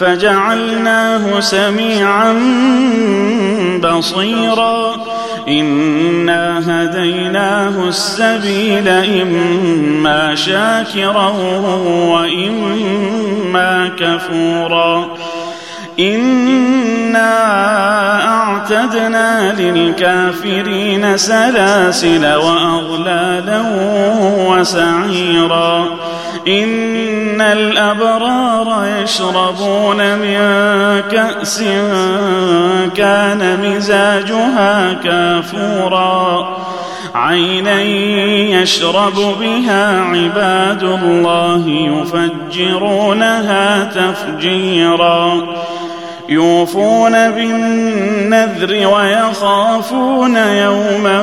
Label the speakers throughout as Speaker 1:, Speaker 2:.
Speaker 1: فجعلناه سميعا بصيرا. انا هديناه السبيل اما شاكرا واما كفورا. انا اعتدنا للكافرين سلاسل واغلالا وسعيرا. إن الأبرار يشربون من كأس كان مزاجها كافورا. عينا يشرب بها عباد الله يفجرونها تفجيرا. يوفون بالنذر ويخافون يوما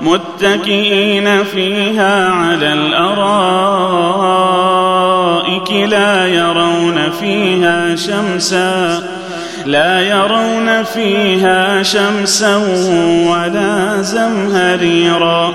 Speaker 1: متكئين فيها على الأرائك لا يرون فيها شمسا لا يرون فيها شمسا ولا زمهريرا.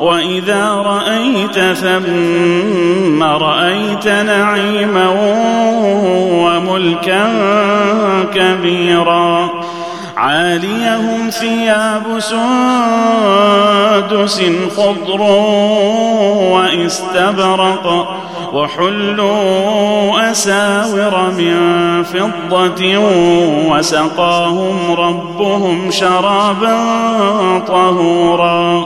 Speaker 1: وإذا رأيت ثم رأيت نعيما وملكا كبيرا عاليهم ثياب سندس خضر واستبرق وحلوا أساور من فضة وسقاهم ربهم شرابا طهورا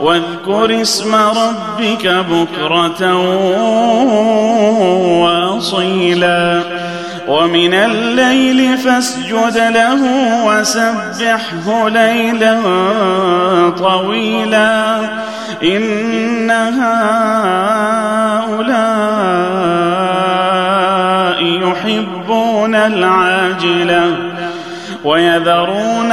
Speaker 1: واذكر اسم ربك بكرة وأصيلا. ومن الليل فاسجد له وسبحه ليلا طويلا. إن هؤلاء يحبون العاجلة ويذرون